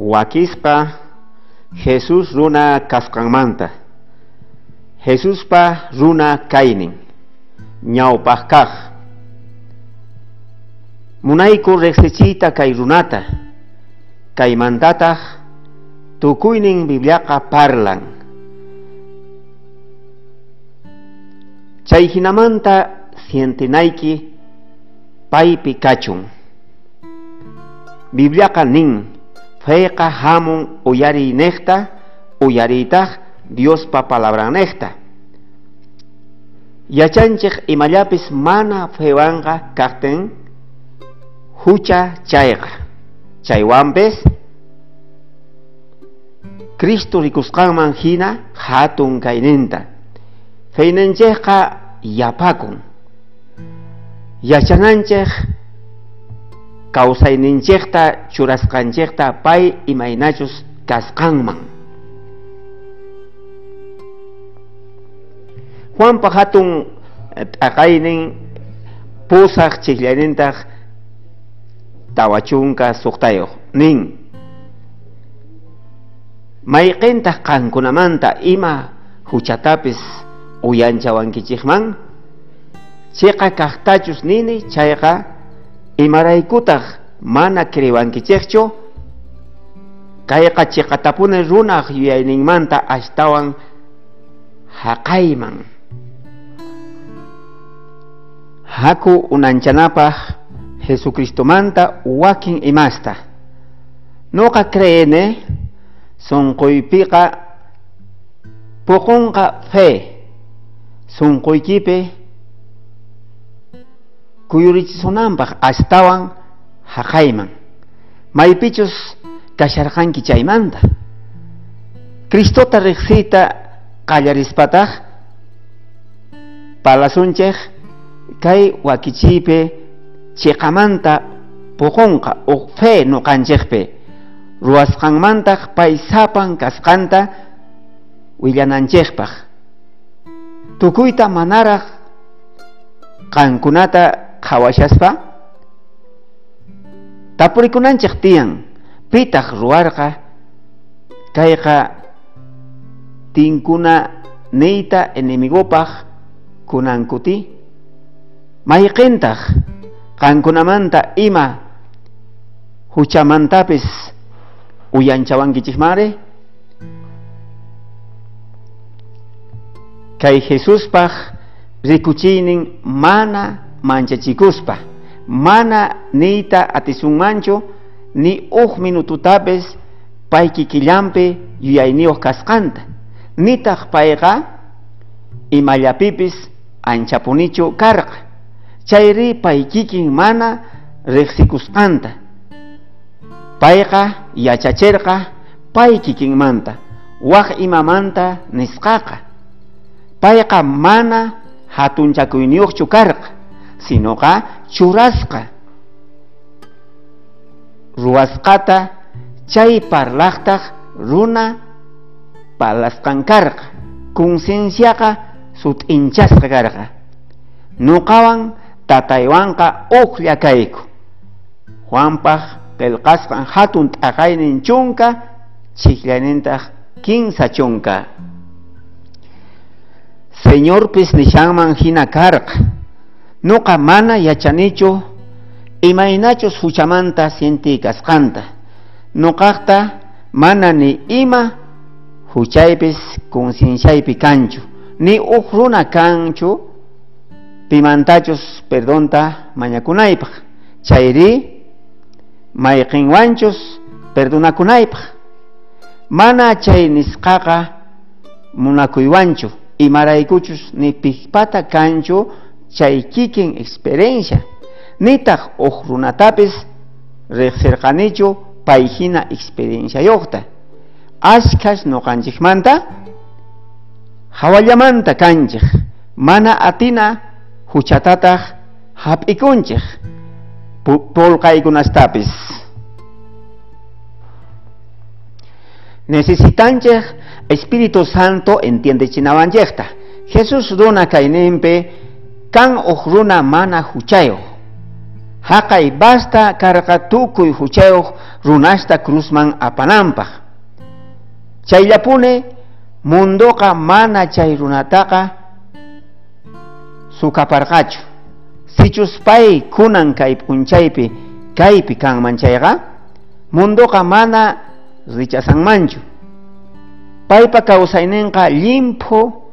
wakispa Jesús runa kasqanmanta Jesuspa runa kaynin ñawpaq kaq munayku riqsichiyta kay runata kaymantataq tukuynin parlan. Chay hinamanta sientinayki paypi kachun bibliaqa nin feyqa hamun uyarinejta uyariytaq Diospa palabra nesta. Yachanchik imallapis mana fewanqa kaqtin hucha chayqa. Chaywanpis Cristo rikusqanman hina hatun kayninta. Feynanchikqa yapakun. Yachananchik kawsayninchikta churasqanchikta pay imaynachus kasqanman Juanpa hatun t'aqaynin pusaq chiklanintaq tawachunka suqtayuq nin mayqintaq eh, qankunamanta ima huchatapis uyanchawankichikman chiqa kaqtachus nini chayqa imaraykutaq mana kriwankichikchu kayqa chiqatapuni runaq yuyayninmanta ashtawan haqayman. Haku unanchanapaq Jesucristomanta wakin imasta. Noqa creene sunquypiqa puqunqa fe sunquykipi kuyurichisunanpaq astawan haqayman. Maypichus kasharqanki chaymanta. Cristota riqsiyta qallarispataq palasunchik kay wakichipe chiqamanta puqunqa uq fe nuqanchikpi ruwasqanmantaq pay sapan kasqanta willananchikpaq. Tukuyta manaraq qankunata qhawashaspa tapurikunanchik tiyan. Pitaq ruwarqa kayqa tinkuna niyta enemigopaq kunankuti? Mayqintaq qankunamanta ima huchamantapis uyanchawankichikmari kay Jesuspaq rikuchiynin mana manchachikuspa mana niyta atisunmanchu ni uq minututapis pay kikillanpi yuyayniyuq kasqanta nitaq payqa imallapipis anchapunichu karqa chayri paykikin mana riqsikusqanta payqa yachachirqa pay kikinmanta waq imamanta nisqaqa. Payqa mana hatunchakuyniyuqchu karqa sinoqa churasqa ruwasqata chay parlaqtaq runa palasqan karqa concienciaqa sut'inchasqa karqa nuqawan tataywanqa uqlla kayku Juanpaq qillqasqan hatun t'aqaynin chunka kinsa chunka. Señorpis nishanman hina karqa nuqa mana yachanichu imaynachus huchamanta kasqanta nuqaqta mana ni ima huchaypis concienciaypi kanchu ni uq runa kanchu pimantachus perdonta mañakunaypaq. Chayri mayqinwanchus perdonakunaypaq mana chay nisqaqa munakuywanchu imaraykuchus ni piqpata kanchu chay kikin experiencia. Nitaq uq runatapis riqsirqanichu payhina experienciayuqta ashkash nuqanchikmanta hawallamanta kanchik. Mana atina huchatataq hap'ikunchik polqaykunastapis necesitanchik Espíritu Santo entiende chinawanchikta Jesús runa kayninpi kan uq runa mana huchayo. Haqay basta karqa tukuy huchayuq runasta cruzman apanampaq chayllapune mundoqa mana chay runataqa sukaparqachu. Sichus pay kunan kay p'unchaypi kaypi kanman chayqa mundoqa mana richasanmanchu. Paypa kawsayninqa limpu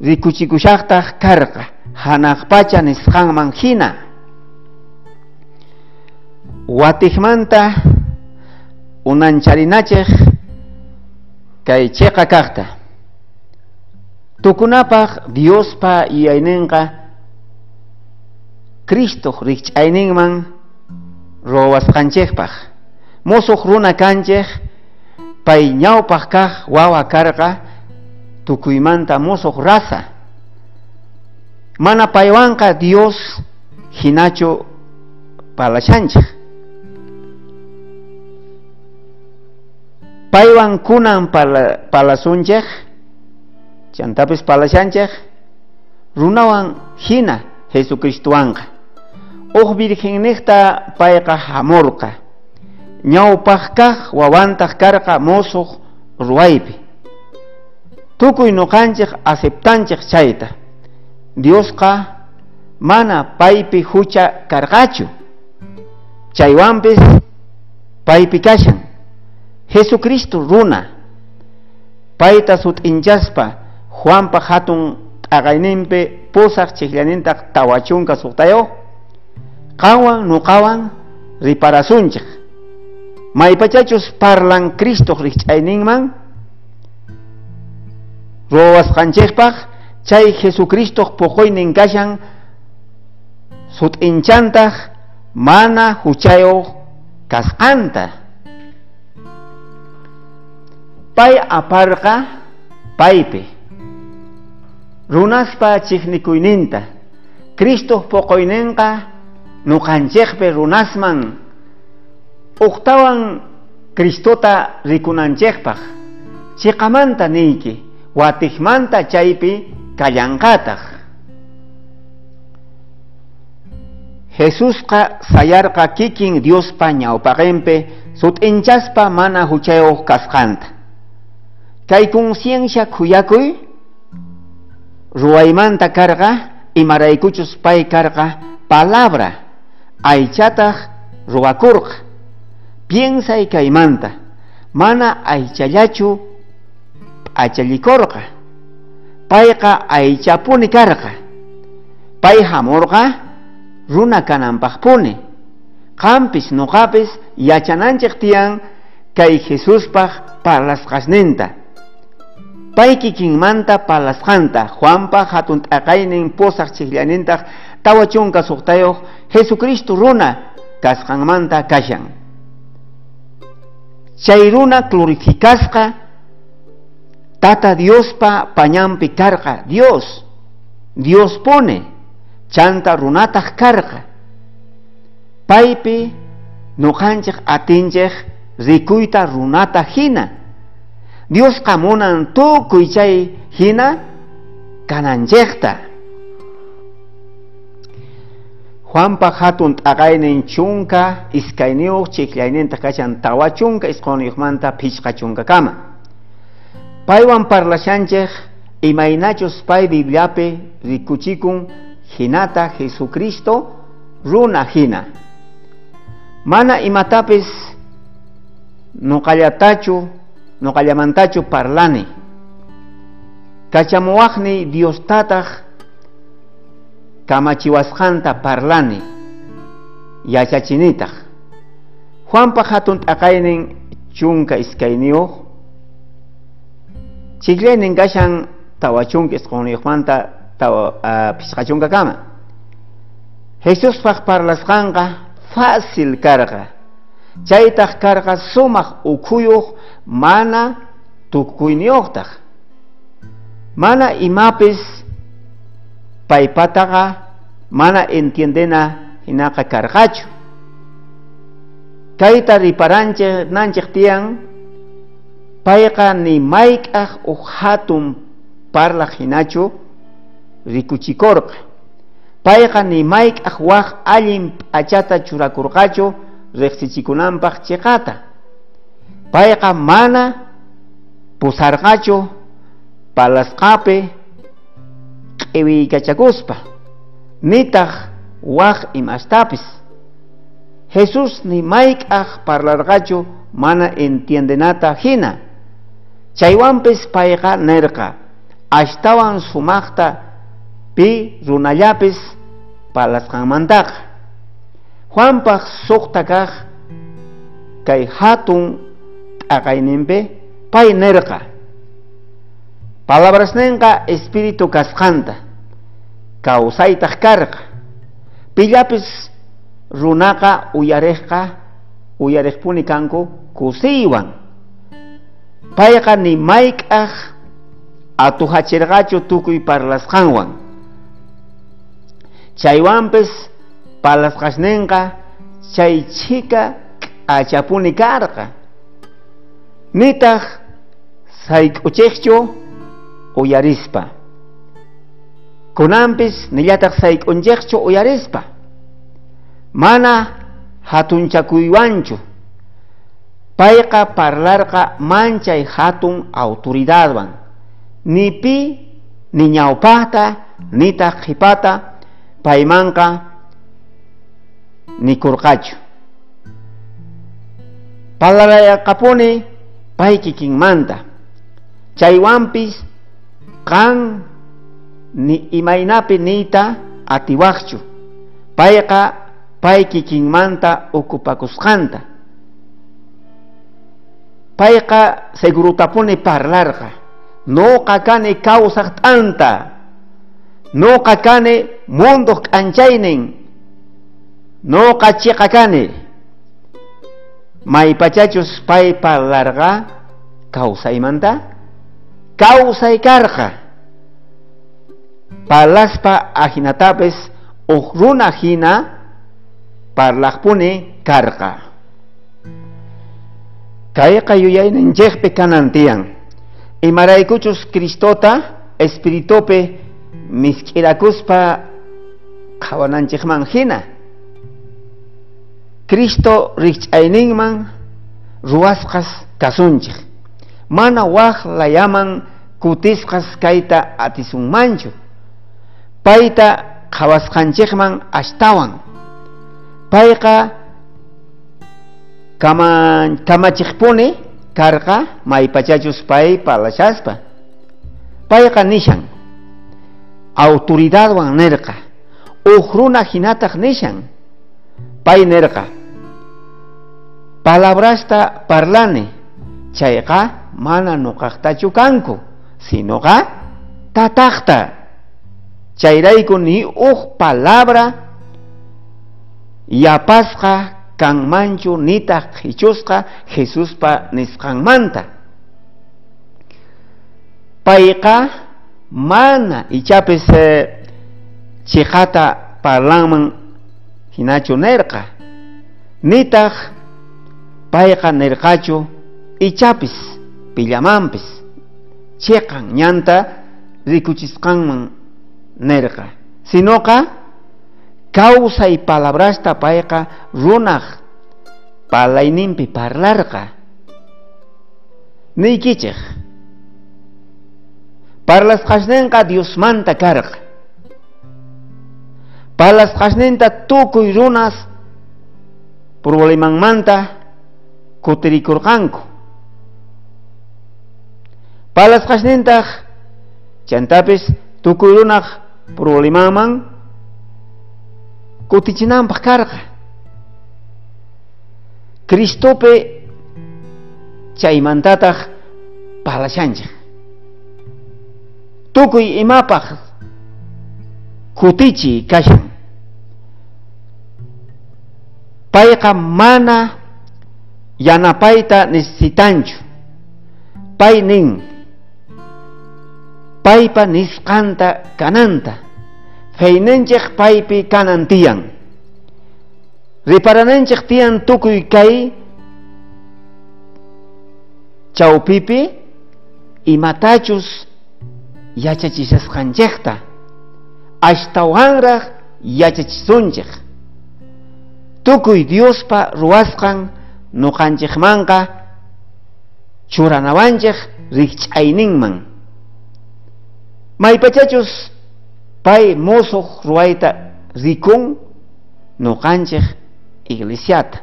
rikuchikushaqtaq karqa hanaq pacha nisqanman hina. Watikmanta unancharinachej kay cheqa kaqta tukunapaq Diospa yuyayninqa Cristo rikch'ayninman rowasqanchikpaq musuq runa kanchej pay ñawpaq kaq wawa karqa tukuymanta musuq rasa mana paywanqa Dios hinachu palashanchik paywan kunan pala, palasunchik chantapis palashanchik runawan hina Jesucristuwanqa uq virgenniqta payqa hamurqa ñawpaq kaq wawantaq karqa musuq ruwaypi tukuy nuqanchik aceptanchik chayta. Diosqa mana paypi hucha karqachu. Chaywanpis paypi kashan. Jesucristo runa. Payta sut'inchaspa Juanpa hatun t'aqayninpi pusaq chiklanintaq tawachunka suqtayo qawan nuqawan riparasunchik. Maypachachus parlan Cristo rikch'ayninman rowasqanchikpaq chay Jesucristo puquynin kashan sut'inchantaq mana huchayuq kasqanta. Pay aparqa paypi runaspa chiqnikuyninta Cristo poqoyninqa nuqanchikpi runasman. Uqtawan Cristota rikunanchikpaq chiqamanta niyki watikmanta chaypi kallanqataq. Jesusqa sayarqa kikin Diospa ñawpaqinpi sut'inchaspa mana huchayuq kasqanta kay conciencia kuyakuy ruwaymanta karqa imaraykuchus pay karqa palabra aychataq ruwakurqa piensay kaymanta mana aychallachu p'achallikurqa payqa aychapuni karqa pay hamurqa runa kananpaqpuni qampis nuqapis yachananchik tiyan kay Jesuspaq parlasqasninta pay kikinmanta palasqanta Juanpa hatun t'aqaynin pusaq chiklanintaq tawa chunka suqtayuq Jesucristo runa kasqanmanta kashan chay runa tata Diospa pañanpi karqa Dios. Dios pone. Chanta runataq karqa paypi nuqanchik atinchik rikuyta runata hina. Dios kamunan tukuy chay hina kananchikta Juanpa hatun t'aqaynin chunka iskayniyuq chiklayninta kashan tawa chunka isquniyuqmanta pichqa chunka kama paywan parlashanchik imaynachus pay bibliapi rikuchikun hinata Jesucristo runa hina. Mana imatapis nuqallatachu nuqallamantachu parlani kachamuwaqni Dios tataq kamachiwasqanta parlani yachachinitaq Juanpa hatun t'aqaynin chunka iskayniyuq chiklaynin kashan tawa chunka isquniyuqmanta tawa uh, pishqa chunka kama Jesuspaq parlasqanqa fácil karqa chaytaq karqa sumaq ukhuyuq mana tukuyniyuqtaq mana imapis paypataqa mana entiendena hinaqa karqachu kayta riparanchik nanchik payqa ni mayk'aq uq hatun parlaq hinachu rikuchikurqa payqa nimayk'aq waq allin p'achata churakurqachu riqsichikunanpaq chiqata payqa mana pusarqachu palasqapi q'iwiykachakuspa. Nitaq waq imastapis Jesus nimayk'aq parlarqachu mana entiendenata hina chaywanpis payqa nirqa ashtawan sumaqta pi runallapis palasqanmantaqa Juanpaq suqta kaq kay hatun t'aqayninpi pay nirqa palabrasninqa espiritu kasqanta. Kawsaytaq karqa pillapis runaqa uyariqqa uyariqpuni kanku kusiywan payqa nimayk'aq atuhachirqachu tukuy parlasqanwan chaywanpis palasqashninqa chay chika k'achapuni karqa. Nitaq sayk'uchiqchu uyarispa. Kunanpis nillataq sayk'unchiqchu uyarispa. Mana hatunchakuywanchu payqa parlarqa manchay hatun autoridadwan. Nipi ni ñawpaqta nitaq qhipata paymanqa nikurqachu parlarayaqapuni pay kikinmanta chaywanpis qan ni imaynapi niyta atiwaqchu. Payqa pay kikinmanta ukupakusqanta payqa segurutapuni parlarqa noqa kani kawsaq t'anta. Noqa kani munduq k'anchaynin noqa chiqa kani maypachachus pay parlarqa kawsaymanta kawsay karqa. Palaspa ajinatapis uq runa hina parlaqpuni karqa kayqa yuyayninchikpi kanan tiyan imaraykuchus Cristota espiritupi misk'irakuspa qhawananchikman hina Cristo rikch'ayninman ruwasqas kasunchik mana waq layaman kutisqas kayta atisunmanchu payta qhawasqanchikman ashtawan. Payqa kama kamachiqpuni karqa maypachachus pay palashaspa payqa nishan. Autoridadwan nirqa uq runa hinataq nishan. Pay nirqa palabrasta parlani chayqa mana nuqaqtachu kanku. Sinoqa tataqta. Chayrayku ni uq palabra yapasqa kanmanchu nitaq hichusqa Jesuspa nisqanmanta payqa mana ichapis eh, chiqata parlanman hinachu nirqa nitaq payqa nirqachu ichapis pillamanpis chiqan ñanta rikuchisqanman nirqa sinoqa kawsay palabrasta payqa runaq palayninpi parlarqa. Niykichik parlasqashninqa Diosmanta karqa parlasqashninta tukuy runas problemanmanta kutirikurqanku. Parlasqashnintaq chantapis tukuy runaq problemaman kutichinanpaq karqa Cristopi chaymantataq parlashanchik tukuy imapaq kutichi kashan. Payqa mana yanapayta necesitanchu. Pay nin paypa nisqanta kananta feynenchik paypi kanan tiyan riparananchik tiyan tukuy kay chawpipi imatachus yachachishasqanchikta ashtawanraq yachachisunchik tukuy Diospa ruwasqan nuqanchikmanqa churanawanchik rikch'ayninman maypachachus pay musuq ruwayta rikun nuqanchik iglesiata.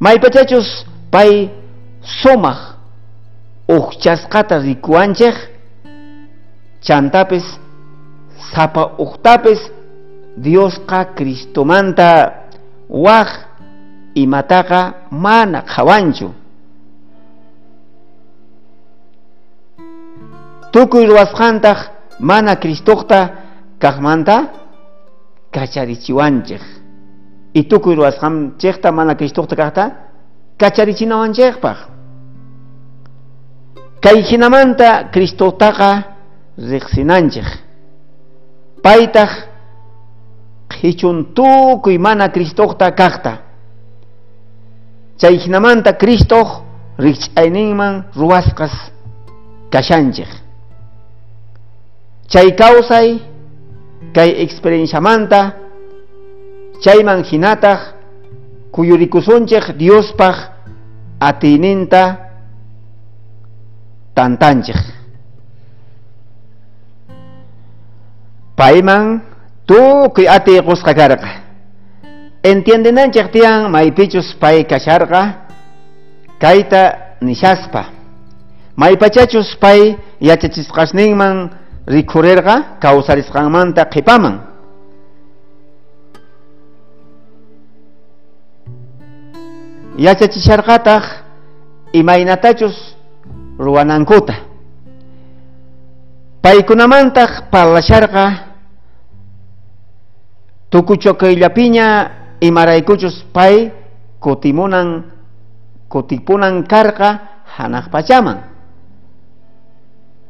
Maypachachus pay sumaq uqchasqata rikuwanchik chantapis sapa uqtapis Diosqa Cristomanta waq imataqa mana qhawanchu tukuy ruwasqantaq mana Cristoqta kaqmanta kacharichiwanchik tukuy ruwasqanchikta mana Cristoqta kaqta kacharichinawanchikpaq kay hinamanta Cristotaqa riqsinanchik paytaq qhichun tukuy mana Cristoqta kaqta chay hinamanta Cristoq riqch'ayninman ruwasqas kashanchik chay kawsay kay experienciamanta chayman hinataq kuyurikusunchik Diospaq atiyninta tantanchik payman tukuy atiy qusqa karqa entiendenanchik tiyan maypichus pay kasharqa kayta nishaspa maypachachus pay yachachisqasninman rikurirqa kawsarisqanmanta qipaman. Yachachisharqataq imaynatachus ruwanankuta. Paykunamantaq parlasharqa tukuchokayllapiña imaraykuchus pay kutimunan kutipunan karqa hanaq pachaman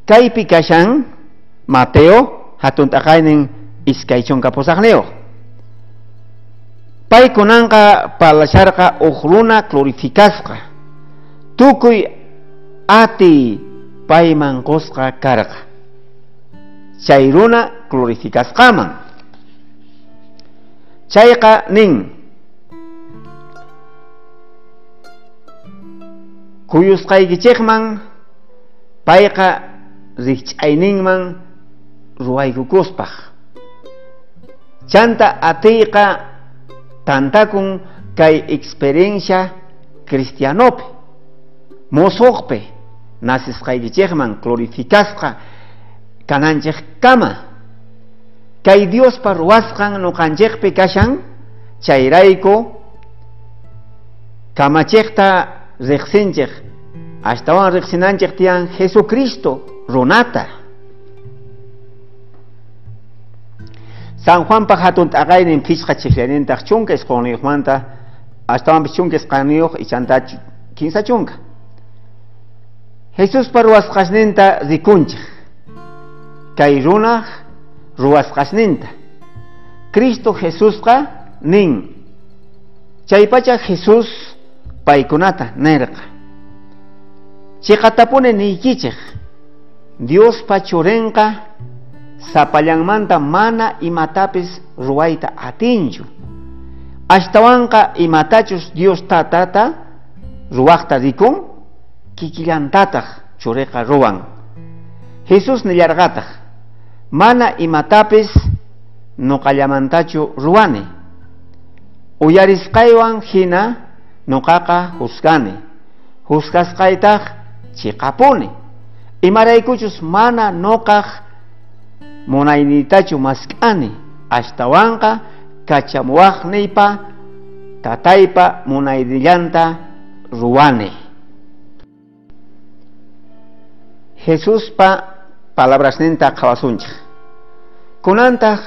kaypi kashan Mateo hatun t'aqaynin iskay chunka pusaqniyuq paykunanqa parlasharqa uq runa glorificasqa tukuy ati payman qusqa karqa chay runa glorificasqaman chayqa nin kuyusqaykichikman payqa rikch'ayninman ruwaykukuspaq chanta atiyqa tantakun kay experiencia cristianopi musuqpi nasisqaykichikman glorificasqa kananchik kama. Kay Diospa ruwasqan nuqanchikpi kashan chayrayku kamachikta riqsinchik ashtawan riqsinanchik tiyan Jesucristo runata San Juan pa hatun t'aqaynin phishqa chiflanintaq chunka isquniyuqmanta ashtawanpis chunka isqaniyuq ichanta kinsa chunka. Jesus pa ruwasqasninta rikunchik kay runaq ruwasqasninta Cristo Jesusqa nin. Chaypacha Jesus paykunata nirqa chiqatapuni niykichik Dios pa churinqa sapallanmanta mana imatapis ruwayta atinchu. Ashtawanqa imatachus Dios tatata ruwaqta rikun kikillantataq churiqa ruwan. Jesus nillarqataq mana imatapis nuqallamantachu ruwani. Uyarisqaywan hina nuqaqa husgani husgasqaytaq chiqapuni. Imaraykuchus mana nuqaq munayniytachu mask'ani ashtawanqa kachamuwaqniypa tataypa munaynillanta ruwani Jesuspa palabrasninta qhawasunchik kunantaq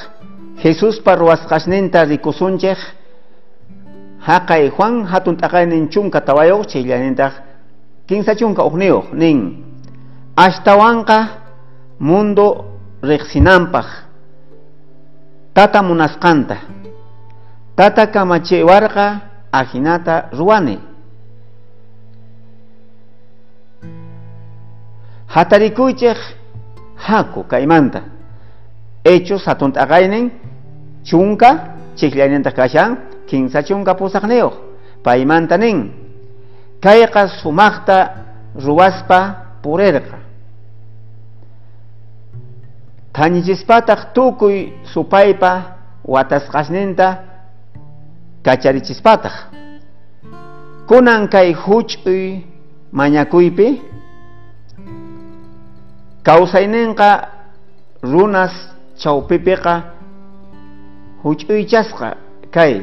Jesuspa ruwasqasninta rikusunchik haqay Juan hatun t'aqaynin chunka tawayuq chayllanintaj kinsa chunka uqniyuq nin. Ashtawanqa mundo riqsinanpaq tata munasqanta tata kamachiwarqa ajinata ruwani hatarikuychik haku kaymanta hechos hatun t'aqaynin chunka chiqllañanta kashan kinsa chunka pusaqniyuq paymanta nin kayqa sumaqta thañichispataq tukuy supaypa watasqasninta kacharichispataq kunan kay huch'uy mañakuypi kawsayninqa runas chawpipiqa huch'uychasqa kay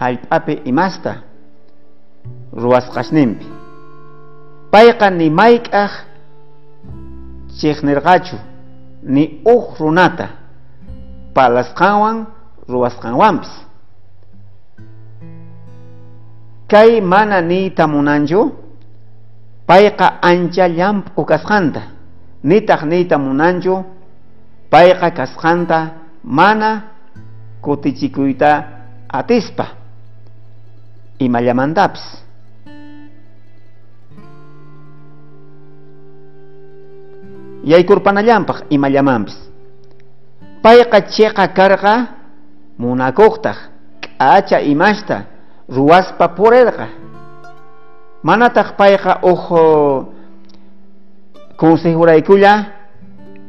hallp'api imasta ruwasqashninpi payqa nimayk'aq chiqnirqachu ni uq runata. Palasqanwan ruwasqanwanpis kay mana niyta munanchu payqa ancha llamp'u kasqanta nitaq niyta munanchu payqa kasqanta mana kutichikuyta atispa. Imallamantapis yaykurpanallampaq imallamanpis payqa chiqa karqa munakuqtaq k'acha imashta ruwaspa purirqa manataq payqa uj consejuraykulla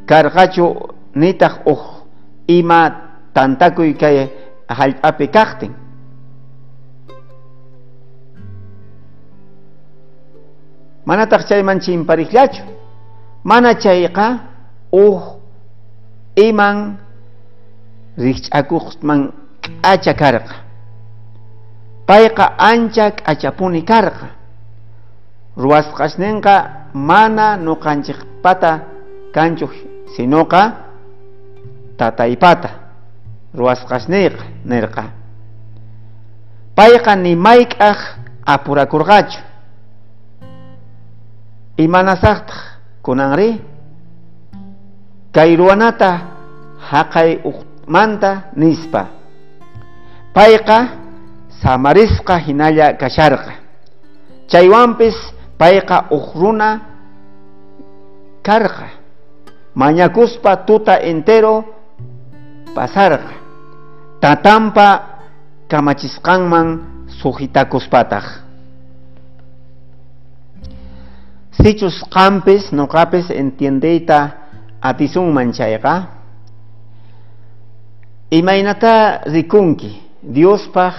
karqachu nitaq uj ima tantakuy kay hallp'api kaqtin. Manataq chayman chimpariqllachu mana chayqa uj iman rikch'akuqman k'acha karqa payqa ancha k'achapuni karqa ruwasqashninqa mana nuqanchikpata kanchu sinoqa tataypata ruwasqashniyqa nirqa payqa nimayk'aq apurakurqachu imanasaqtaq kunanri kay ruwanata haqay uqmanta nispa payqa samarisqa hinalla kasharqa chaywanpis payqa uq runa karqa. Mañakuspa tuta entero pasarqa. Tatampa kamachisqanman sujitakuspataq sichus qampis nuqapis entiendeyta atisunman chayqa imaynata rikunki diospaq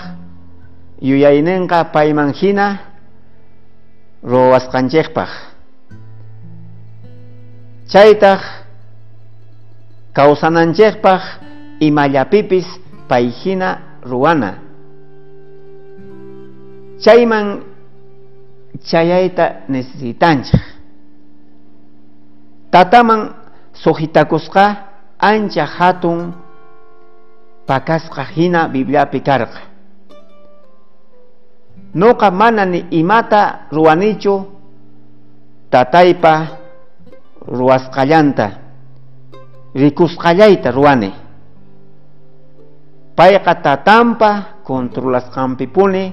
yuyayninqa payman hina ruwasqanchikpaq chaytaq kawsananchikpaq imallapipis pay hina ruwana chayman chayayta necesitanchik. Tataman sujitakusqa ancha hatun pakasqa hina bibliapi karqa nuqa mana ni imata ruwanichu tataypa ruwasqallanta rikusqallayta ruwani payqa tatampa controlasqanpipuni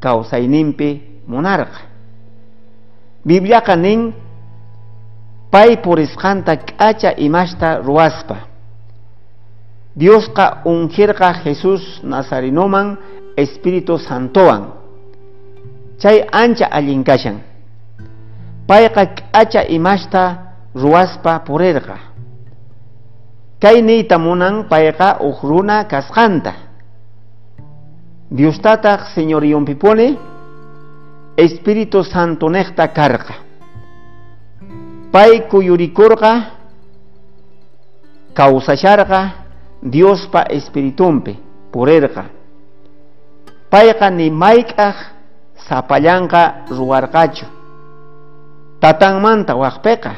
kawsayninpi munarqa bibliaqa nin pay purisqanta k'acha imashta ruwaspa. Diosqa unqirqa jesus nazarinoman espíritu santowan. Chay ancha allin kashan payqa k'acha imashta ruwaspa purirqa. Kay niyta munan payqa uq runa kasqanta diostataq señoriyunpipuni espíritu santo neqta karqa pay kuyurikurqa kawsasharqa diospa espiritumpi purirqa payqa nimayk'aq sapallanqa ruwarqachu tatanmanta waqpiqa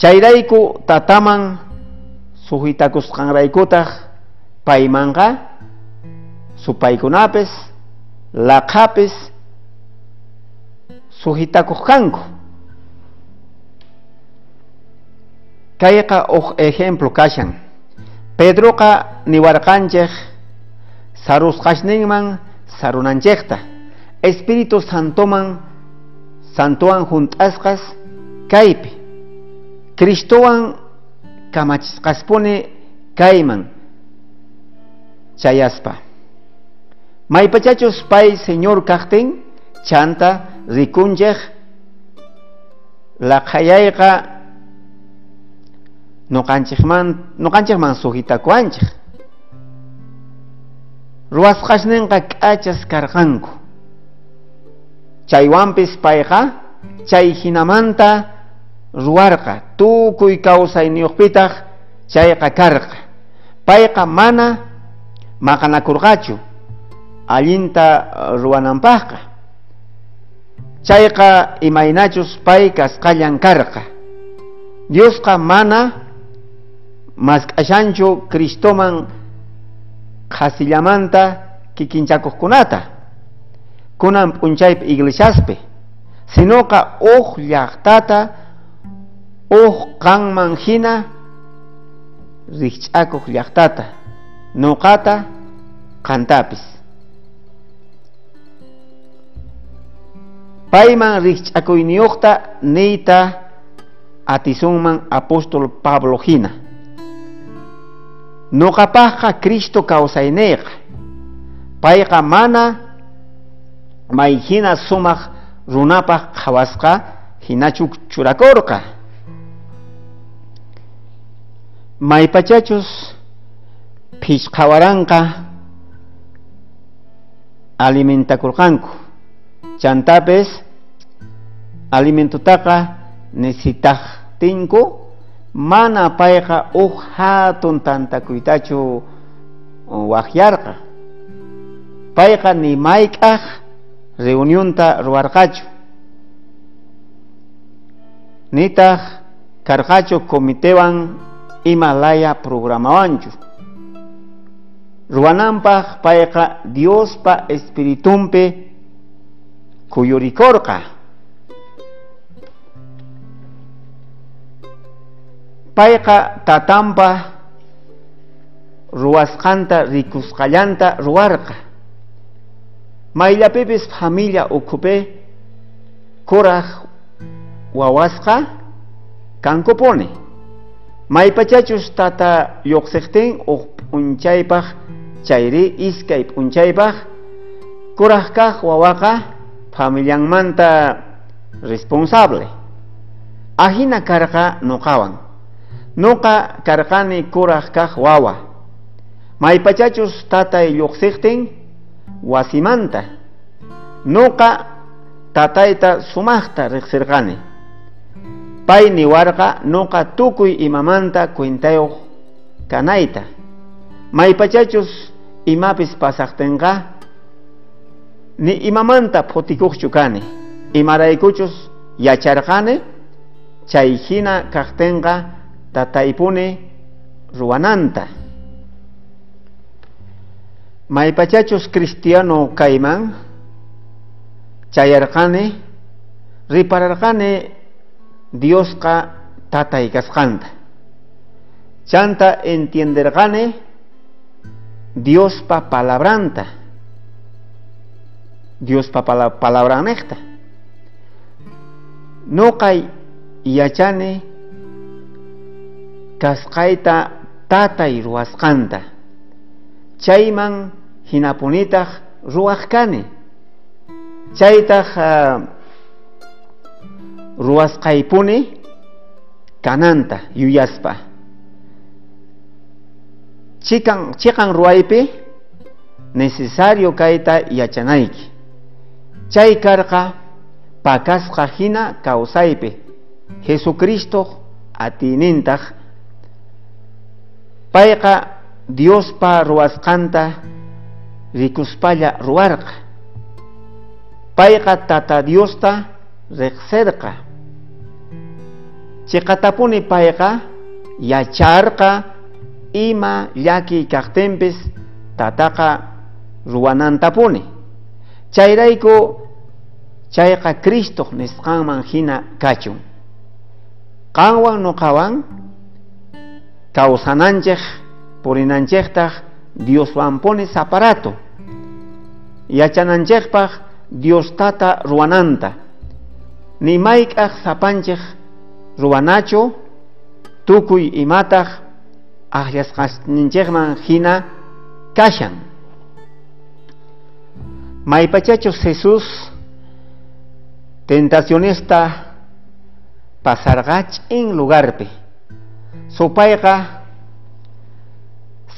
chayrayku tataman sujitakusqanraykutaq paymanqa supaykunapis laqapis sujitakuq kanku kayqa uq ejemplo kashan. Pedroqa niwarqanchik sarusqashninman sarunanchikta espíritu santoman santowan junt'asqas kaypi. Cristowan kamachisqaspuni kayman chayaspa. Maypachachus pay señor kaqtin chanta rikunchej laqhayayqa nuqanchikman nuqanchikman sujitakuanchik ruwasqashninqa k'achas karqanku. Chaywanpis payqa chay hinamanta ruwarqa tukuy kawsayniyuqpitaq chayqa karqa. Payqa mana maqanakurqachu allinta ruwananpaqqa chayqa imaynachus pay kasqallan karqa Diosqa mana mask'ashanchu Cristoman qasillamanta kikinchakuqkunata kunan p'unchaypi iglesiaspi sinoqa uq llaqtata uq qanman hina rikch'akuq llaqtata nuqata qantapis payman rikch'akuyniyuqta niyta atisunman apóstol Pablo hina nuqapaqqa Cristo kawsayniyqa payqa mana mayhina sumaq runapaq qhawasqa hinachu churakurqa maypachachus phishqawaranqa alimentakurqanku chantapes alimentutaqa necesitajtinku mana payqa uq hatun tantakuytachu waqyarqa payqa ni mayk'aq reunionta ruwarqachu. Nitaq karqachu comitewan imalaya programawanchu ruwananpaq payqa Diospa espiritumpi kuyurikorqa. Payqa tatampa ruwasqanta rikusqallanta ruwarqa mayllapipis familia ukhupi kuraq wawasqa kankupuni maypachachus tata lluqsiqtin uq p'unchaypaq chayri iskay p'unchaypaq kuraq kaq wawaqa familianmanta responsable. Ahina karqa nuqawan nuqa karqani kuraq kaq wawa maypachachus tatay lluqsiqtin wasimanta. Nuqa tatayta sumaqta riqsirqani pay niwarqa nuqa tukuy imamanta cuentayuq kanayta maypachachus imapis pasaqtinqa ni imamanta phutikuqchu kani. Imaraykuchus yacharqani chay hina kaqtinqa tataypuni ruwananta. Cristiano kayman chayarqani ripararqani Diosqa tatay chanta entienderqani Diospa palabranta. Diospa palabranekta nuqay yachani kasqayta tatay ruwasqanta chayman hinapunitaq ruwaq kani chaytaq uh, kananta yuyaspa chikan chiqan ruwaypi necesario kayta yachanayki chay karqa pakasqa hina kawsaypi Jesucristo atinintaq. Payqa Diospa ruwasqanta rikuspalla ruwarqa payqa tata Diosta riqsirqa chiqatapuni payqa yacharqa ima llaki kaqtinpis tataqa ruwanantapuni chayrayku chayqa Cristo nisqanman hina kachun. Qanwan nuqawan kawsananchik purinanchiktaj Dioswanpuni saparato yachananchikpaq Diostata ruwananta nimayk'aq sapanchik ruwanachu tukuy imataq aqllasqanchikman hina kashan. Maypachachus Jesús tentacionista pasargach en lugarpe. Supayqa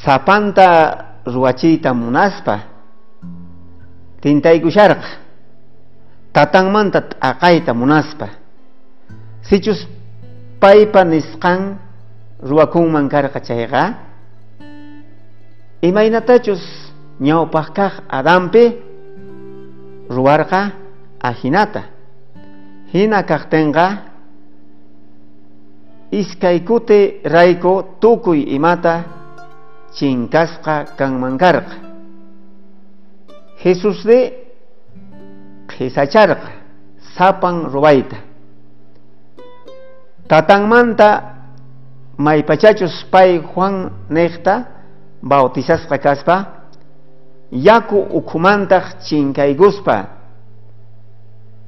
sapanta ruachita munaspa tintaykusharqa tatanmanta t'aqayta munaspa. Sichus paypa nisqan ruwakunman karqa chayqa imaynatachus ñawpaq kaq adampi ruwarqa ajinata. Hina kaqtinqa iskaykute rayku tukuy imata chinkasqa kanman karqa Jesús de qhisacharqa sapan ruwayta tatanmanta maypachachus pay Juan neqta bautizasqa kaspa yaku ukhumantaq chinkayguspa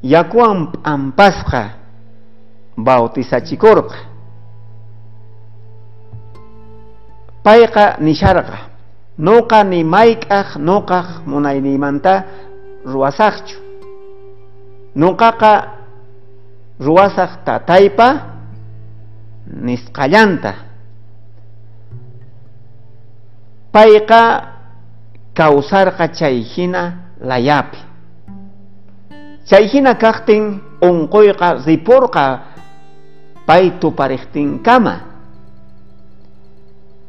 yakuwan p'ampasqa bautizachikurqa payqa nisharqa nuqa nimayk'aq nuqaq munayniymanta ruwasaqchu nuqaqa ruwasaq tataypa nisqallanta. Payqa kawsarqa chayhina layapi. Chayhina kaqtin unquyqa ripurqa pay tupariqtinkama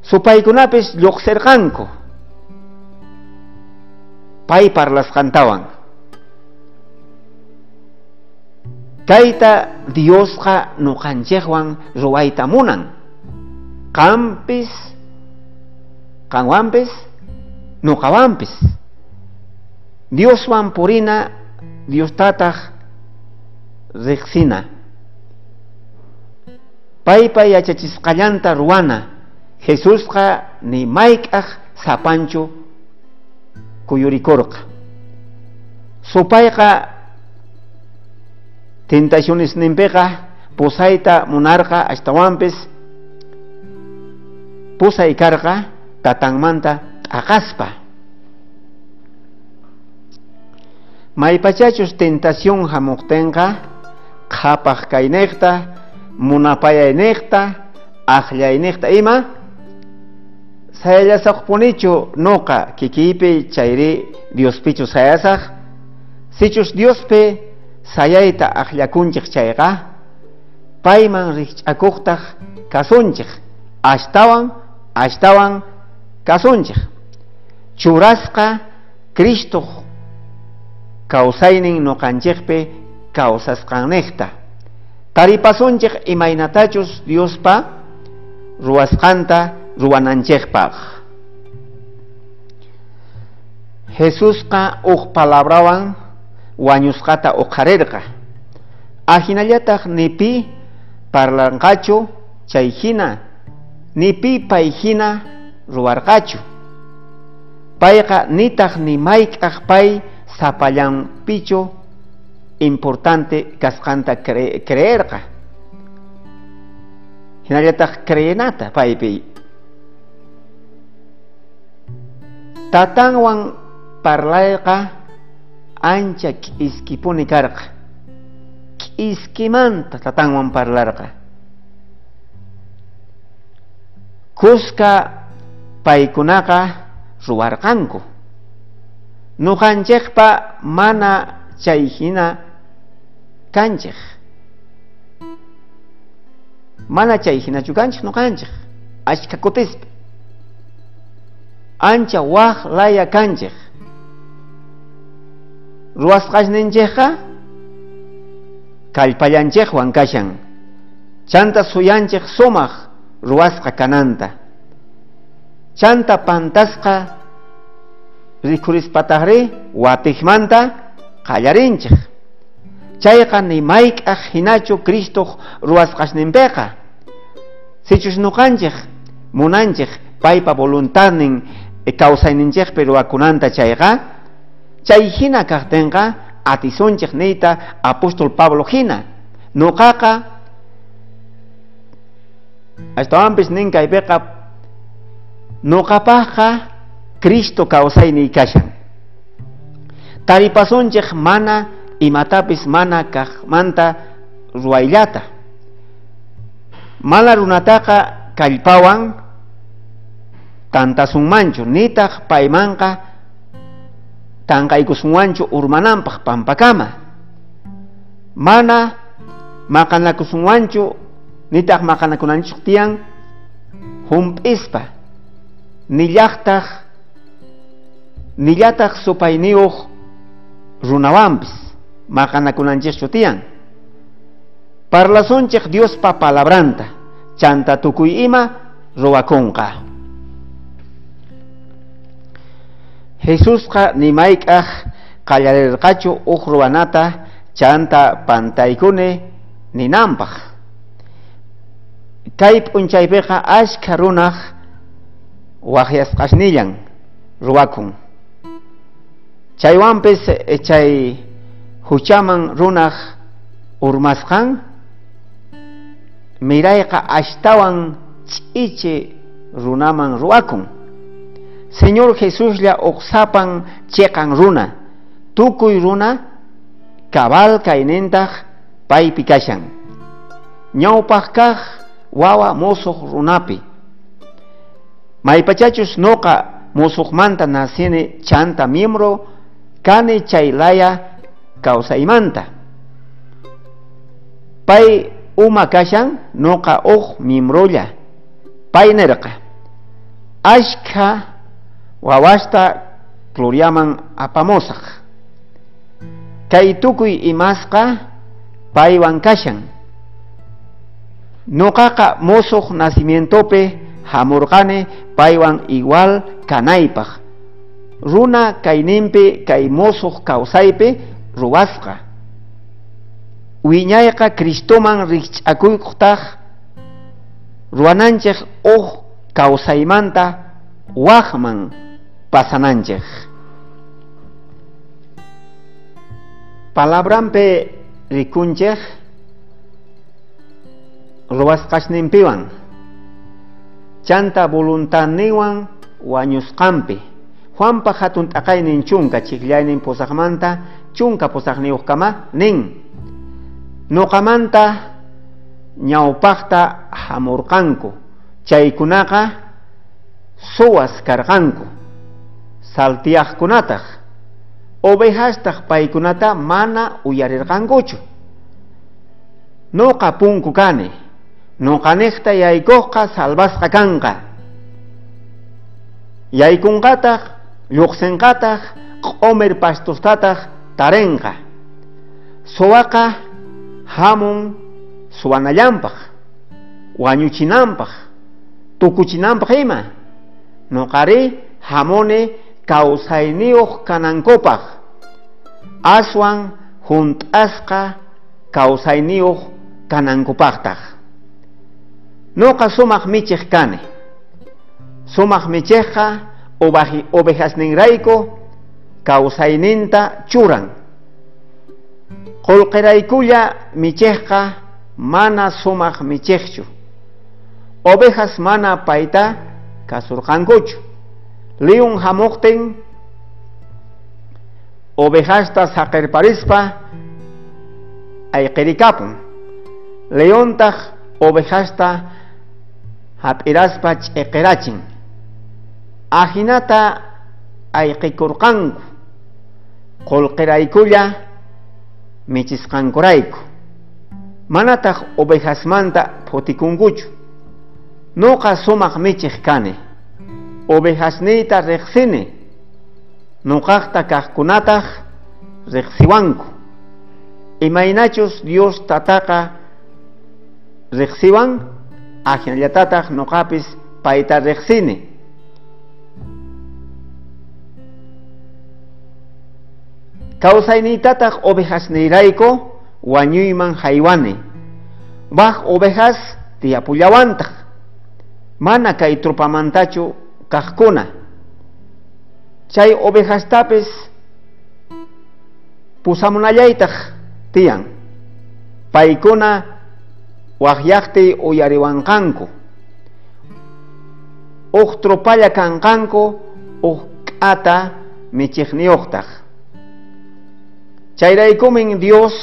supaykunapis lluqsirqanku. Pay parlasqantawan kayta Diosqa nuqanchikwan ruwayta munan. Qampis qanwanpis nuqawanpis Dioswan purina Diostataq riqsina. Paypa yachachisqallanta ruwana. Jesusqa nimayk'aq sapanchu kuyurikurqa. Supayqa tentaciones nimpeqa pusayta munarqa ashtawanpis pusay karqa tatanmanta t'aqaspa maypachachus tentación hamuqtinqa qhapaq kayniyqta munapayayniyqta aqllayniyqta ima sayallasaqpunichu nuqa kikiypi chayri Diospichu sayasaq sichus Diospi sayayta aqllakunchik chayqa payman rikch'akuqtaq kasunchik ashtawan ashtawan kasunchik. Churasqa Cristo kawsaynin nuqanchikpi kawsasqanniqta taripasunchik imaynatachus Diospa ruwasqanta ruwananchikpaq. Jesusqa uq palabrawan wañusqata uqarirqa ajinallataq nipi parlanqachu chayhina nipi payhina ruwarqachu. Payqa nitaq nimayk'aq pay sapallanpichu importante kasqanta cre creerqa. Hinallataq creenata paypi. Tatanwan ancha k'iskipuni karqa k'iskimanta tatanwan parlarqa kuska paykunaqa ruwarqanku. Nuqanchikpa mana chayhina kanchik. Mana chayhinachu kanchik nuqanchik. Ashka kutispa ancha waq laya kanchik ruwasqashninchikqa kallpallanchikwan kashan chanta suyanchik sumaq ruwasqa kananta. Chanta pantasqa rikurispataqri watijmanta qallarinchik chayqa nimayk'aq hinachu Cristo ruwasqashninpiqa sichus nuqanchik munanchik paypa voluntadnin kawsayninchikpi ruwakunanta chayqa chay hina kaqtinqa atisunchik niyta apóstol Pablo hina nuqaqa ashtawanpis nin kaypiqa nuqapaqqa Cristo kawsayniy kashan taripasunchik mana imatapis mana kaqmanta ruwayllata mala runataqa kallpawan tantasunmanchu nitaq paymanqa tanqaykusunwanchu urmananpaq pampakama mana? Maqanakusunwanchu nitaq maqanakunanchik tiyan hump'ispa nillaqtaq nillataq supayniyuq runawanpis maqanakunanchikchu tiyan parlasunchik Diospa palabranta chanta tukuy ima ruwakunqa Jesusqa nimayk'aq qallarirqachu uq ruwanata chanta pantaykuni ninanpaq kay p'unchaypiqa ashka runaq waqyasqasnillan ruwakun chaywanpis chay huchaman runaq urmasqan mirayqa ashtawan ch'ichi runaman ruwakun Señor Jesuslla uqsapan cheqan runa. Tukuy runa cabal kaynintaq paypi kashan ñawpaq kaq wawa musuq runapi. Maypachachus noqa musuqmanta nacini chanta miembro kani chaylaya kawsaymanta pay uma kashan noqa uq miembrolla pay nirqa ashka wawasta gloriaman apamusaq kay tukuy imasqa paywan kashan. Noqaqa musuq nacimientope hamurqani paywan igual kanaypaq. Runa kayninpi kay musuq kawsaypi ruwasqa wiñayqa Cristoman rikch'akuyuqtaq ruwananchik uq kawsaymanta waqman pasananchik palabranpi rikunchik ruwasqashninpiwan chanta voluntadniwan wañusqanpi. Juanpa hatun t'aqaynin chunka chiklaynin pusaqmanta chunka pusaqniyuqkama nin. Nuqamanta ñawpaqta hamurqanku. Chaykunaqa suwas karqanku saltiyaqkunataq ovejastaq paykunata mana uyarirqankuchu nuqa punku kani. Nuqaniqta yaykuqqa salvasqa kanqa. Yaykunqataq lluqsinqataq q'umir pastustataq tarenqa. Suwaqa hamun suwanallampaq wañuchinanpaq tukuchinanpaq ima. Hamuni kawsayniyuq kanankupaq aswan hunt'asqa kawsayniyuq kanankupaqtaq nuqa sumaq michiq kani sumaq michiqqa ovejasninrayku kawsayninta churan. Qullqiraykulla michiqqa mana sumaq michiqchu ovejas mana payta kasurqankuchu Leon Hamokten, Ovejasta Sakerparispa, Aikerikapun. Leontag, Ovejasta, Hapiraspa, Chekerachin. Ajinata, Aikikurkang, Kolkeraikulla, Michiskankoraiku. Manatag, Ovejasmanta, Potikunguchu. Noka somak michikane. kane. Ovejasniyta riqsini nuqaqta kaqkunataq riqsiwanku imaynachus Dios tataqa riqsiwan ajinallatataq nuqapis payta riqsini kawsayniytataq ovejasniyrayku wañuyman haywani waq ovejas tiyapulawantaq mana kay trupamantachu chay ovejastapis pusamunallaytaq tiyan. Paykuna waqllaqti uyariwanqanku. Uj tropalla kanqanku uj k'ata michiqniyuqtaq chayraykumin Dios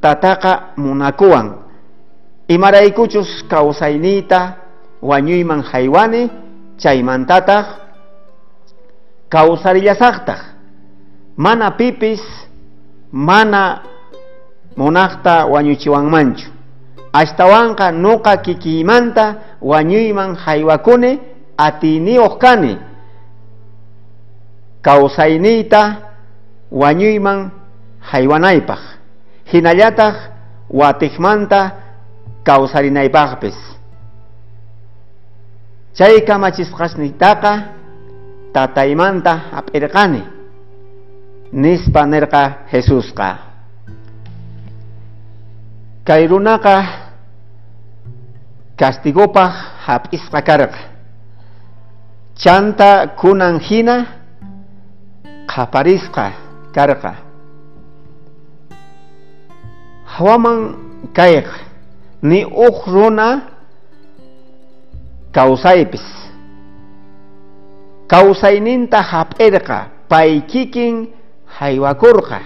tataqa munakuwan. Imaraykuchus kawsayniyta wañuyman haywani chaymantataq kawsarillasaqtaq mana pipis mana munaqta wañuchiwanmanchu. Ashtawanqa nuqa kikiymanta wañuyman haywakuni atiniyuq kani. Kawsayniyta wañuyman haywanaypaq. Hinallataq watiqmanta kawsarinaypaqpis chay kamachisqasniytaqa tataymanta hap'irqani nispa nirqa Jesusqa kay runaqa castigopaq hap'isqa karqa chanta kunan hina qaparisqa karqa hawaman kayqa ni uq runa kawsaypis kawsayninta hap'irqa pay kikin haywakurqa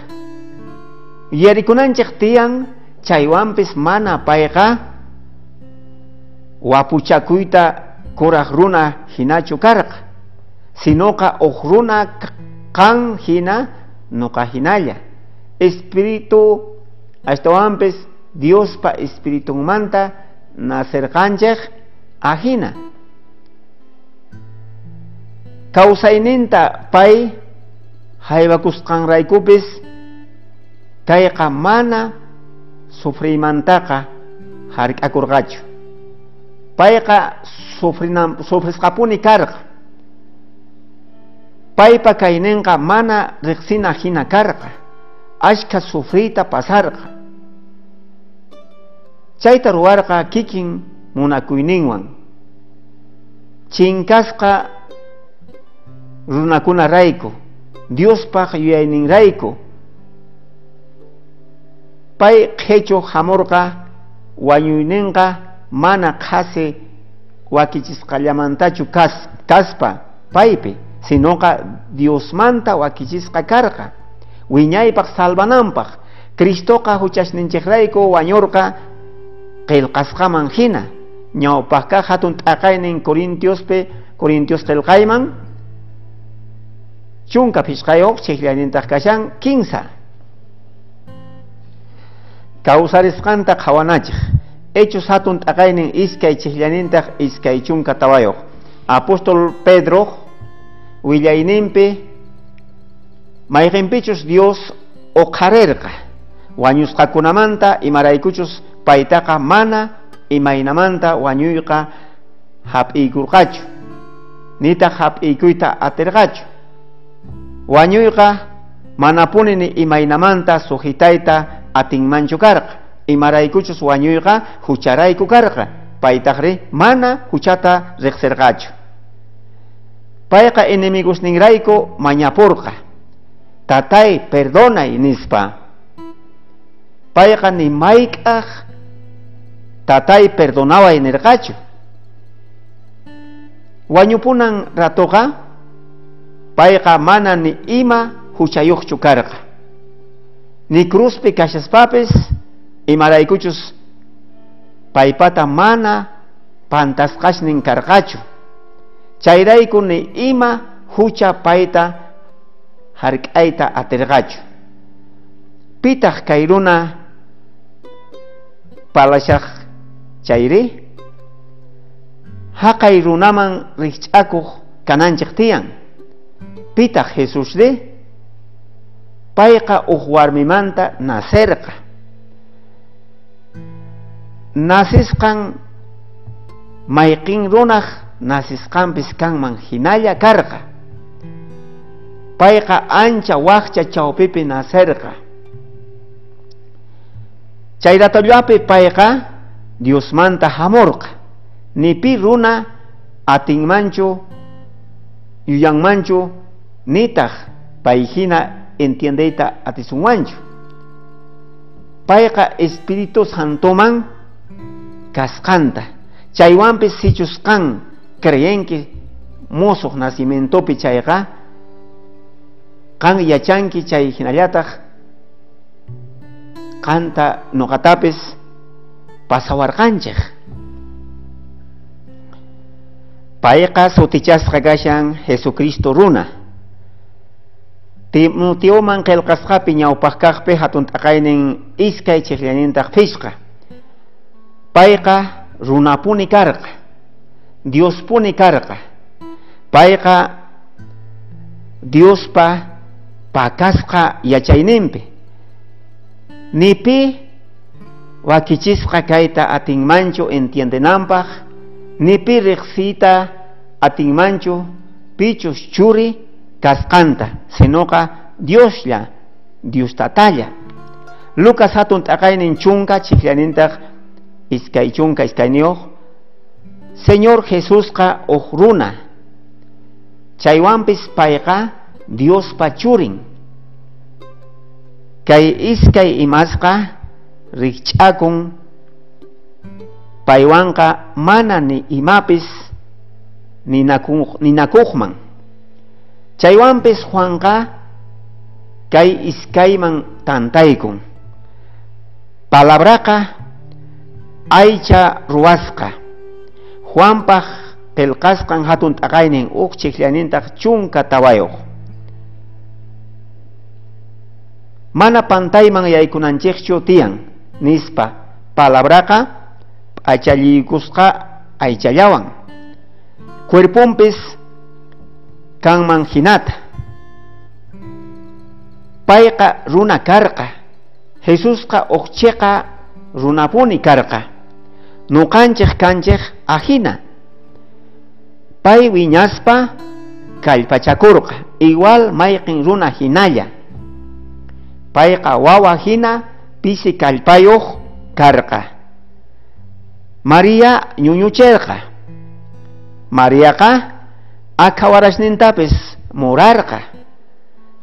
yarikunanchik tiyan chaywanpis mana payqa? Wapuchakuyta kuraq runa hinachu karqa sinoqa uq runa kan hina nuqa hinalla. Espiritu ashtawanpis Diospa espiritunmanta nacerqanchik ahina. Kawsayninta pay haywakusqanraykupis kayqa mana sufriymantaqa hark'akurqachu payqa sufrisqapuni karqa paypa kayninqa mana riqsina hina karqa ashka sufriyta pasarqa chayta ruwarqa kikin munakuyninwan chinkasqa runakunarayku Diospaq yuyayninrayku pay qhechu hamurqa wañuyninqa mana qhasi wakichisqallamantachu kas, kaspa paypi. Sinoqa Diosmanta wakichisqa karqa. Wiñaypaq salvananpaq. Cristoqa huchashninchiqrayku wañurqa qillqasqaman hina ñawpaqqa hatun t'aqaynin Corintiospe Corintios qillqayman chunka pishqayuq chiqllaynintaq kashan kinsa kawsarisqanta qhawanachik hechos hatun t'aqaynin iskay chiqllanintaq iskay chunka tawayuq apóstol Pedro willayninpi mayqinpichus Dios uqharirqa wañusqakunamanta imaraykuchus paytaqa mana imaynamanta wañuyqa hap'iykurqachu. Nitaq hap'iykuyta atirqachu wañuyqa manapuni ni imaynamanta sujitayta atinmanchu karqa imaraykuchus wañuyqa hucharayku karqa paytaqri mana huchata riqsirqachu payqa enemigosninrayku mañapurqa. Tatay perdonay nispa. Payqa ni mayk'aq tatay perdonaway nirqachu wañupunan ratuqa payqa mana ni ima huchayuqchu karqa ni cruzpi kashaspapas imaraykuchus paypata mana pantasqashnin karqachu chayrayku ni ima hucha payta hark'ayta atirqachu pitaq kay runa palashaq chayri haqay runaman rikch'akuq kananchik tiyan? Jesús de? Payqa uj warmimanta nacerqa nasisqan mayqin runaq nasisqanpis kanman hinalla karqa. Payqa ancha waqcha chawpipi nacerqa chayratollapi payqa Diosmanta hamurqa nipi runa atinmanchu yuyanmanchu nitaq payhina entiendeita atisunwanchu payqa espíritu santoman kasqanta. Chaywanpis sichusqan creyenki mozo nacimiento chayqa qan yachanki chay hinallataq qanta nuqatapis pasawarqanchik payqa sutichasqa kashan Jesucristo runa. Timotioman ñawpaq kaqpi hatun t'aqaynin iskay chiqllanintaq phishqa payqa runapuni karqa. Diospuni karqa. Payqa Diospa pakasqa yachayninpi. Nipi wakichisqa kayta atinmanchu entiendenanpaq nipi riqsita atinmanchu pichus churi kasqanta sinoqa Dioslla Dios tatalla Lucas hatun t'aqaynin chunka chifllanintaq iskay chunka iskayniyuq Señor Jesusqa uq runa chaywanpis payqa Diospa churin kay iskay imasqa rikch'akun paywanqa mana ni imapis ninakuq ninakuqman chaywanpis Juanqa kay iskayman tantaykun. Palabraqa aycha ruwasqa Juanpaq qillqasqan hatun t'aqaynin uq chiqllanintaq chunka tawayuq mana pantayman yaykunanchikchu tiyan nispa palabraqa p'achallikusqa aychallawan. Cuerpunpis kanman hinata payqa runa karqa Jesusqa uqchiqa runapuni karqa nuqanchik kanchik ajina. Pay wiñaspa kallpachakurqa igual mayqin runa hinalla payqa wawa hina pisi kallpayuq karqa. María ñuñucherqa Mariaqa akhawarashnintapis murarqa.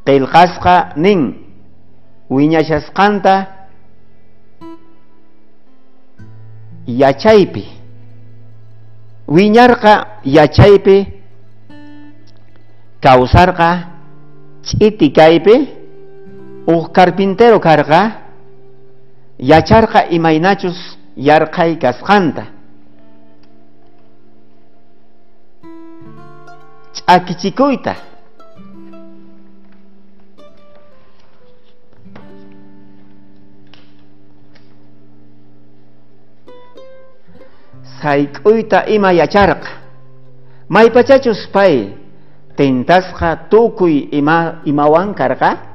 Qillqasqa nin. Wiñashasqanta yachaypi. Wiñarqa yachaypi. Kawsarqa ch'iti kaypi. Uq carpintero yacharqa imaynachus yarqay kasqanta. Ch'akichikuyta. Sayk'uyta ima yacharqa. Maypachachus pay tentasqa tukuy ima imawan karqa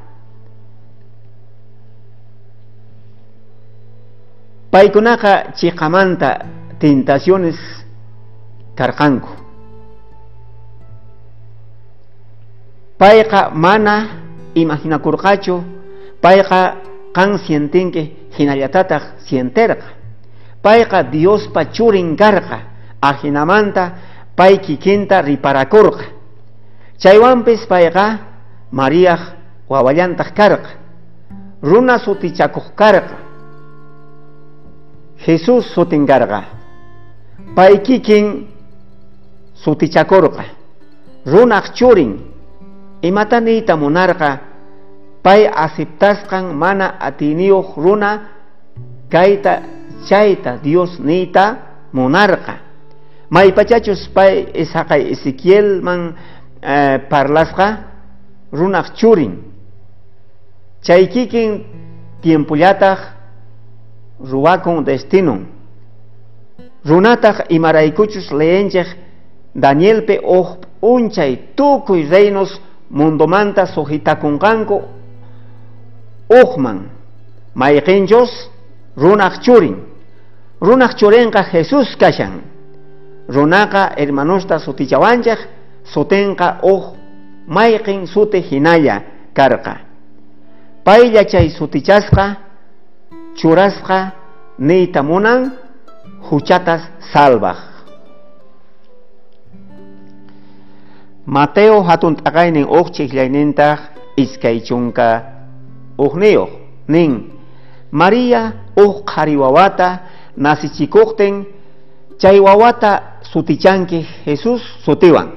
paykunaqa chiqamanta tentaciones karqanku. Payqa mana imaginakurqachu payqa qan sientinki hinallatataq sienterqa payqa Diospa churin ajinamanta pay kikinta riparakurqa. Chaywanpis payqa karqa runa sutichakuq karqa Jesus sutin karqa pay kikin sutichakurqa runaq churin. Imata niyta munarqa pay aceptasqan mana atiniyuq runa. Kayta chayta Dios niyta munarqa maypachachus pay isaqay Ezequiel man eh, parlasqa runaq churin. Chay kikin tiempullataq ruwakun destinun runataq imaraykuchus leenchik Danielpe uj unchay tukuy reinos mundomanta sujitakunqanku uqman mayqinchus runaq churin. Jesus kashan. Runaqa hermanusta sutichawanchik sutinqa uq mayqin suti hinalla karqa. Paylla chay churasqa niyta munan huchatas salvaq Mateo hatun t'aqaynin uq chiqllaynintaq iskay chunka uqniyuq nin María uq qhari wawata nasichikuqtin chay wawata sutichanki Jesus sutiwan.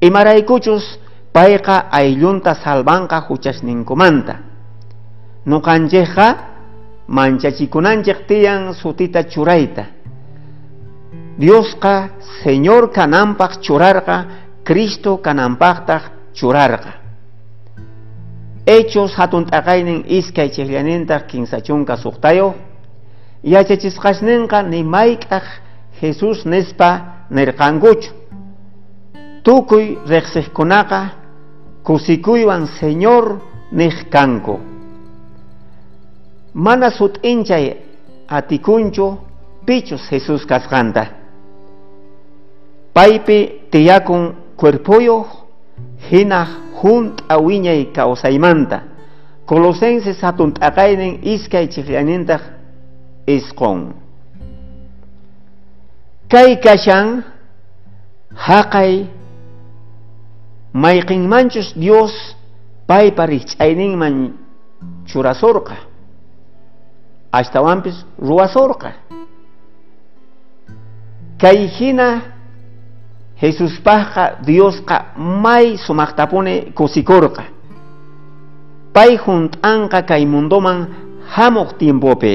Imaraykuchus payqa ayllunta salvanqa huchasninkumanta. Nuqanchikqa manchachikunanchik tiyan sutita churayta. Diosqa Señor kananpaq churarqa Cristo kananpaqtaq churarqa. Hechos hatun t'aqaynin iskay chiqllanintaq kinsachunqa suqtayo yachachisqasninqa nimayk'aq Jesus nispa nirqankuchu tukuy riqsiqkunaqa kusikuywan Señor niq mana sut'inchay atikunchu pichus Jesús kasqanta. Paypi tiyakun cuerpuyuq hina junt'a wiñay kawsaymanta Colosenses hatun t'aqaynin iskay chiqllanintaq isqun kay kashan haqay mayqinmanchus Dios paypa rikch'ayninman churasurqa ashtawanpis ruwasurqa kay hina Jesuspaqqa Diosqa may sumaqtapuni kusikurqa pay junt'anqa kay mundoman hamuq tiempopi